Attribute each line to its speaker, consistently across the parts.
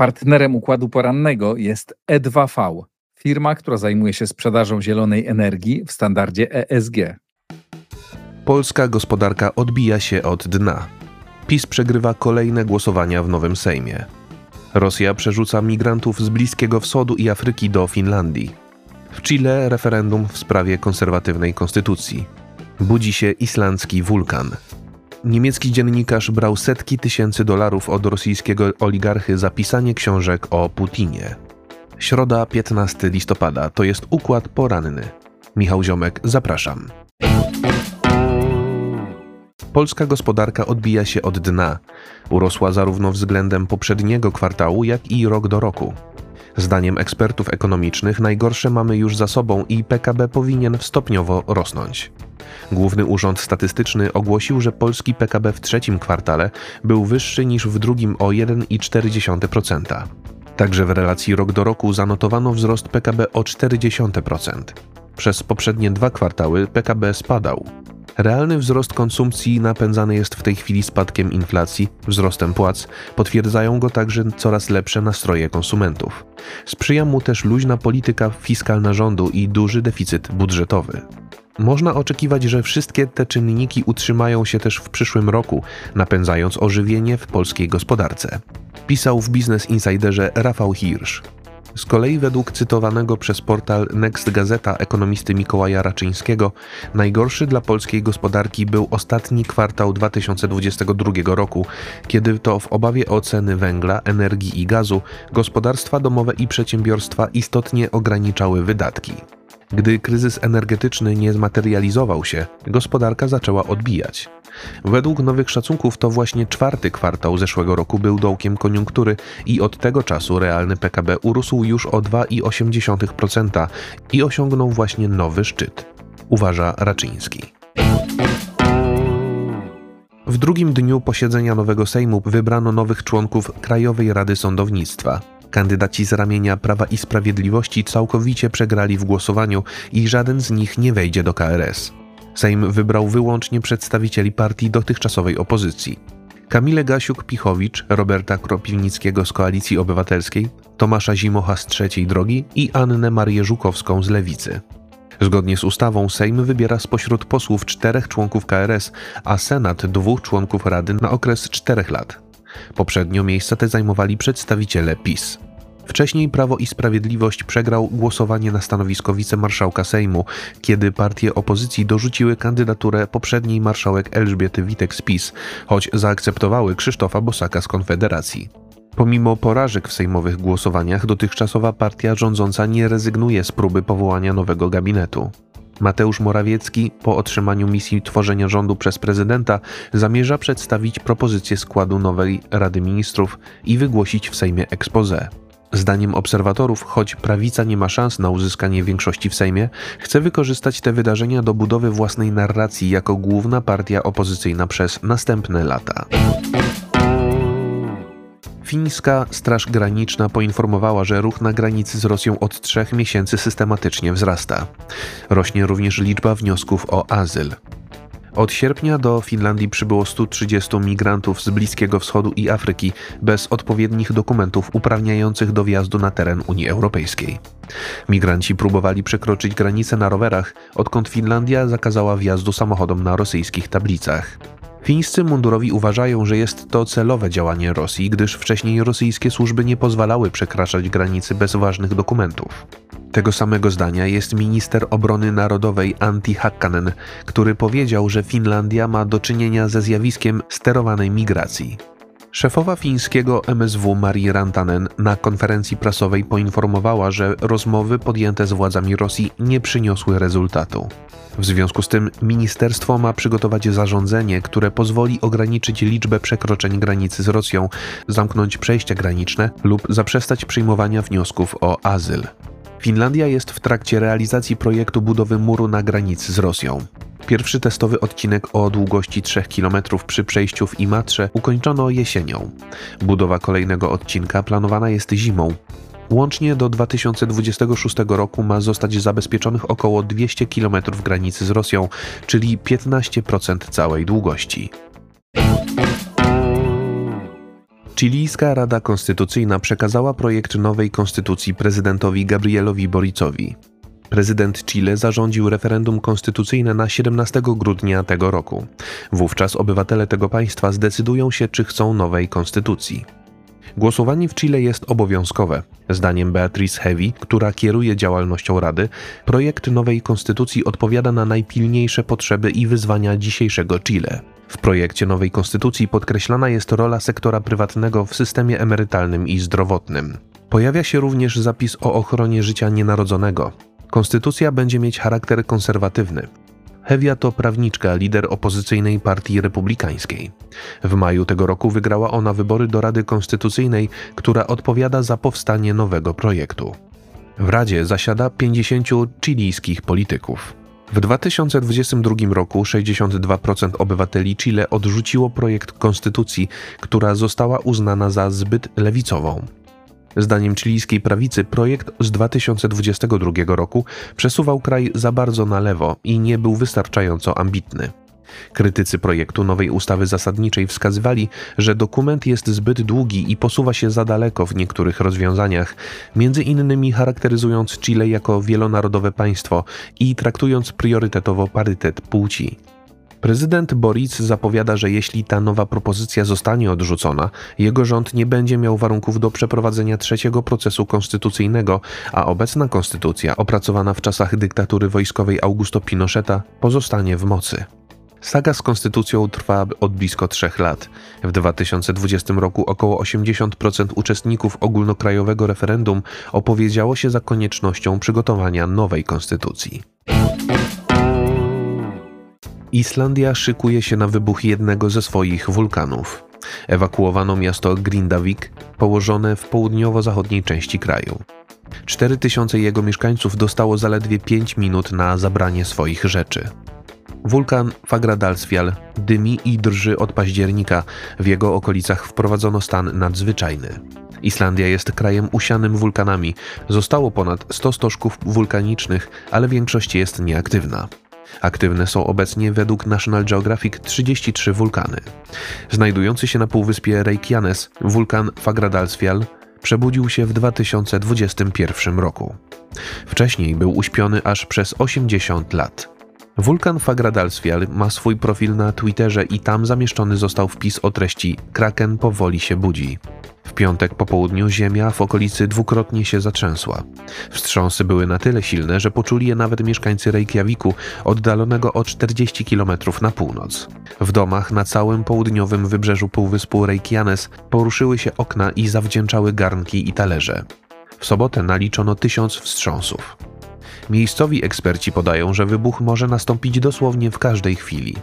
Speaker 1: Partnerem układu porannego jest E2V, firma, która zajmuje się sprzedażą zielonej energii w standardzie ESG.
Speaker 2: Polska gospodarka odbija się od dna. PiS przegrywa kolejne głosowania w nowym Sejmie. Rosja przerzuca migrantów z Bliskiego Wschodu i Afryki do Finlandii. W Chile referendum w sprawie konserwatywnej konstytucji. Budzi się islandzki wulkan. Niemiecki dziennikarz brał setki tysięcy dolarów od rosyjskiego oligarchy za pisanie książek o Putinie. Środa 15 listopada to jest układ poranny. Michał Ziomek, zapraszam. Polska gospodarka odbija się od dna. Urosła zarówno względem poprzedniego kwartału, jak i rok do roku. Zdaniem ekspertów ekonomicznych najgorsze mamy już za sobą i PKB powinien stopniowo rosnąć. Główny Urząd Statystyczny ogłosił, że polski PKB w trzecim kwartale był wyższy niż w drugim o 1,4%. Także w relacji rok do roku zanotowano wzrost PKB o 0,4%. Przez poprzednie dwa kwartały PKB spadał. Realny wzrost konsumpcji napędzany jest w tej chwili spadkiem inflacji, wzrostem płac, potwierdzają go także coraz lepsze nastroje konsumentów. Sprzyja mu też luźna polityka fiskalna rządu i duży deficyt budżetowy. Można oczekiwać, że wszystkie te czynniki utrzymają się też w przyszłym roku, napędzając ożywienie w polskiej gospodarce. Pisał w Business Insiderze Rafał Hirsch. Z kolei według cytowanego przez portal Next Gazeta ekonomisty Mikołaja Raczyńskiego, najgorszy dla polskiej gospodarki był ostatni kwartał 2022 roku, kiedy to w obawie o ceny węgla, energii i gazu gospodarstwa domowe i przedsiębiorstwa istotnie ograniczały wydatki. Gdy kryzys energetyczny nie zmaterializował się, gospodarka zaczęła odbijać. Według nowych szacunków to właśnie czwarty kwartał zeszłego roku był dołkiem koniunktury i od tego czasu realny PKB urósł już o 2,8% i osiągnął właśnie nowy szczyt, uważa Raczyński. W drugim dniu posiedzenia nowego Sejmu wybrano nowych członków Krajowej Rady Sądownictwa. Kandydaci z ramienia Prawa i Sprawiedliwości całkowicie przegrali w głosowaniu i żaden z nich nie wejdzie do KRS. Sejm wybrał wyłącznie przedstawicieli partii dotychczasowej opozycji. Kamilę Gasiuk-Pichowicz, Roberta Kropiwnickiego z Koalicji Obywatelskiej, Tomasza Zimocha z Trzeciej Drogi i Annę Marię Żukowską z Lewicy. Zgodnie z ustawą Sejm wybiera spośród posłów czterech członków KRS, a Senat dwóch członków Rady na okres czterech lat. Poprzednio miejsca te zajmowali przedstawiciele PiS. Wcześniej Prawo i Sprawiedliwość przegrał głosowanie na stanowisko wicemarszałka Sejmu, kiedy partie opozycji dorzuciły kandydaturę poprzedniej marszałek Elżbiety Witek z PiS, choć zaakceptowały Krzysztofa Bosaka z Konfederacji. Pomimo porażek w sejmowych głosowaniach, dotychczasowa partia rządząca nie rezygnuje z próby powołania nowego gabinetu. Mateusz Morawiecki po otrzymaniu misji tworzenia rządu przez prezydenta zamierza przedstawić propozycję składu nowej Rady Ministrów i wygłosić w Sejmie expose. Zdaniem obserwatorów, choć prawica nie ma szans na uzyskanie większości w Sejmie, chce wykorzystać te wydarzenia do budowy własnej narracji jako główna partia opozycyjna przez następne lata. Fińska Straż Graniczna poinformowała, że ruch na granicy z Rosją od trzech miesięcy systematycznie wzrasta. Rośnie również liczba wniosków o azyl. Od sierpnia do Finlandii przybyło 130 migrantów z Bliskiego Wschodu i Afryki bez odpowiednich dokumentów uprawniających do wjazdu na teren Unii Europejskiej. Migranci próbowali przekroczyć granicę na rowerach, odkąd Finlandia zakazała wjazdu samochodom na rosyjskich tablicach. Fińscy mundurowi uważają, że jest to celowe działanie Rosji, gdyż wcześniej rosyjskie służby nie pozwalały przekraczać granicy bez ważnych dokumentów. Tego samego zdania jest minister obrony narodowej Antti Hakkanen, który powiedział, że Finlandia ma do czynienia ze zjawiskiem sterowanej migracji. Szefowa fińskiego MSW Marii Rantanen na konferencji prasowej poinformowała, że rozmowy podjęte z władzami Rosji nie przyniosły rezultatu. W związku z tym ministerstwo ma przygotować zarządzenie, które pozwoli ograniczyć liczbę przekroczeń granicy z Rosją, zamknąć przejścia graniczne lub zaprzestać przyjmowania wniosków o azyl. Finlandia jest w trakcie realizacji projektu budowy muru na granicy z Rosją. Pierwszy testowy odcinek o długości 3 km przy przejściu w Imatrze ukończono jesienią. Budowa kolejnego odcinka planowana jest zimą. Łącznie do 2026 roku ma zostać zabezpieczonych około 200 km granicy z Rosją, czyli 15% całej długości. Chilijska Rada Konstytucyjna przekazała projekt nowej konstytucji prezydentowi Gabrielowi Boricowi. Prezydent Chile zarządził referendum konstytucyjne na 17 grudnia tego roku. Wówczas obywatele tego państwa zdecydują się, czy chcą nowej konstytucji. Głosowanie w Chile jest obowiązkowe. Zdaniem Beatrice Heavy, która kieruje działalnością Rady, projekt nowej konstytucji odpowiada na najpilniejsze potrzeby i wyzwania dzisiejszego Chile. W projekcie nowej konstytucji podkreślana jest rola sektora prywatnego w systemie emerytalnym i zdrowotnym. Pojawia się również zapis o ochronie życia nienarodzonego. Konstytucja będzie mieć charakter konserwatywny. Hewia to prawniczka, lider opozycyjnej partii republikańskiej. W maju tego roku wygrała ona wybory do Rady Konstytucyjnej, która odpowiada za powstanie nowego projektu. W Radzie zasiada 50 chilijskich polityków. W 2022 roku 62% obywateli Chile odrzuciło projekt konstytucji, która została uznana za zbyt lewicową. Zdaniem chilijskiej prawicy projekt z 2022 roku przesuwał kraj za bardzo na lewo i nie był wystarczająco ambitny. Krytycy projektu nowej ustawy zasadniczej wskazywali, że dokument jest zbyt długi i posuwa się za daleko w niektórych rozwiązaniach, między innymi charakteryzując Chile jako wielonarodowe państwo i traktując priorytetowo parytet płci. Prezydent Boric zapowiada, że jeśli ta nowa propozycja zostanie odrzucona, jego rząd nie będzie miał warunków do przeprowadzenia trzeciego procesu konstytucyjnego, a obecna konstytucja, opracowana w czasach dyktatury wojskowej Augusto Pinocheta, pozostanie w mocy. Saga z konstytucją trwa od blisko trzech lat. W 2020 roku około 80% uczestników ogólnokrajowego referendum opowiedziało się za koniecznością przygotowania nowej konstytucji. Islandia szykuje się na wybuch jednego ze swoich wulkanów. Ewakuowano miasto Grindavik, położone w południowo-zachodniej części kraju. 4000 jego mieszkańców dostało zaledwie 5 minut na zabranie swoich rzeczy. Wulkan Fagradalsfjall dymi i drży od października. W jego okolicach wprowadzono stan nadzwyczajny. Islandia jest krajem usianym wulkanami. Zostało ponad 100 stożków wulkanicznych, ale większość jest nieaktywna. Aktywne są obecnie według National Geographic 33 wulkany. Znajdujący się na półwyspie Reykjanes, wulkan Fagradalsfjall przebudził się w 2021 roku. Wcześniej był uśpiony aż przez 80 lat. Wulkan Fagradalsfjall ma swój profil na Twitterze i tam zamieszczony został wpis o treści Kraken powoli się budzi. W piątek po południu ziemia w okolicy dwukrotnie się zatrzęsła. Wstrząsy były na tyle silne, że poczuli je nawet mieszkańcy Reykjaviku, oddalonego o 40 km na północ. W domach na całym południowym wybrzeżu półwyspu Reykjanes poruszyły się okna i zawdzięczały garnki i talerze. W sobotę naliczono tysiąc wstrząsów. Miejscowi eksperci podają, że wybuch może nastąpić dosłownie w każdej chwili.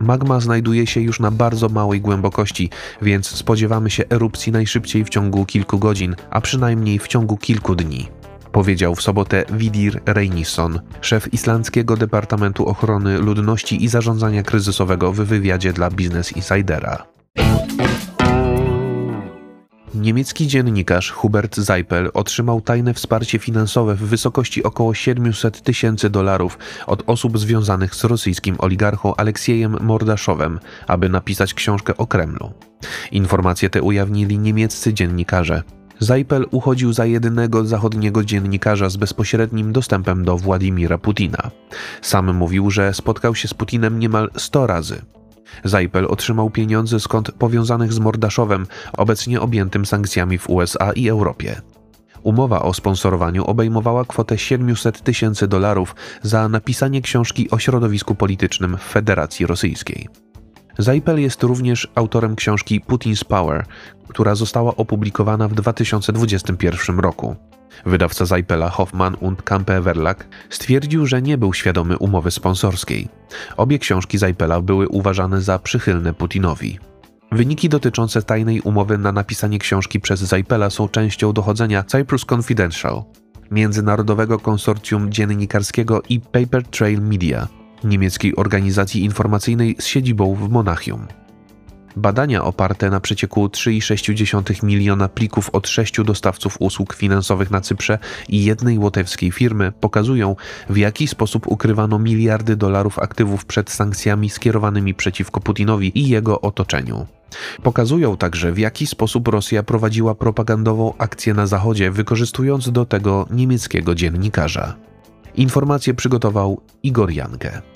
Speaker 2: Magma znajduje się już na bardzo małej głębokości, więc spodziewamy się erupcji najszybciej w ciągu kilku godzin, a przynajmniej w ciągu kilku dni. Powiedział w sobotę Widir Reynisson, szef islandzkiego Departamentu Ochrony Ludności i Zarządzania Kryzysowego w wywiadzie dla Business Insidera. Niemiecki dziennikarz Hubert Seipel otrzymał tajne wsparcie finansowe w wysokości około 700 tysięcy dolarów od osób związanych z rosyjskim oligarchą Aleksiejem Mordaszowem, aby napisać książkę o Kremlu. Informacje te ujawnili niemieccy dziennikarze. Seipel uchodził za jedynego zachodniego dziennikarza z bezpośrednim dostępem do Władimira Putina. Sam mówił, że spotkał się z Putinem niemal 100 razy. Zajpel otrzymał pieniądze skąd powiązanych z Mordaszowem, obecnie objętym sankcjami w USA i Europie. Umowa o sponsorowaniu obejmowała kwotę 700 tysięcy dolarów za napisanie książki o środowisku politycznym w Federacji Rosyjskiej. Zajpel jest również autorem książki Putin's Power, która została opublikowana w 2021 roku. Wydawca Zajpela Hoffman und Kampe Verlag stwierdził, że nie był świadomy umowy sponsorskiej. Obie książki Zajpela były uważane za przychylne Putinowi. Wyniki dotyczące tajnej umowy na napisanie książki przez Zajpela są częścią dochodzenia Cyprus Confidential, międzynarodowego konsorcjum dziennikarskiego i Paper Trail Media, niemieckiej organizacji informacyjnej z siedzibą w Monachium. Badania oparte na przecieku 3,6 miliona plików od sześciu dostawców usług finansowych na Cyprze i jednej łotewskiej firmy pokazują, w jaki sposób ukrywano miliardy dolarów aktywów przed sankcjami skierowanymi przeciwko Putinowi i jego otoczeniu. Pokazują także, w jaki sposób Rosja prowadziła propagandową akcję na Zachodzie, wykorzystując do tego niemieckiego dziennikarza. Informacje przygotował Igor Jankę.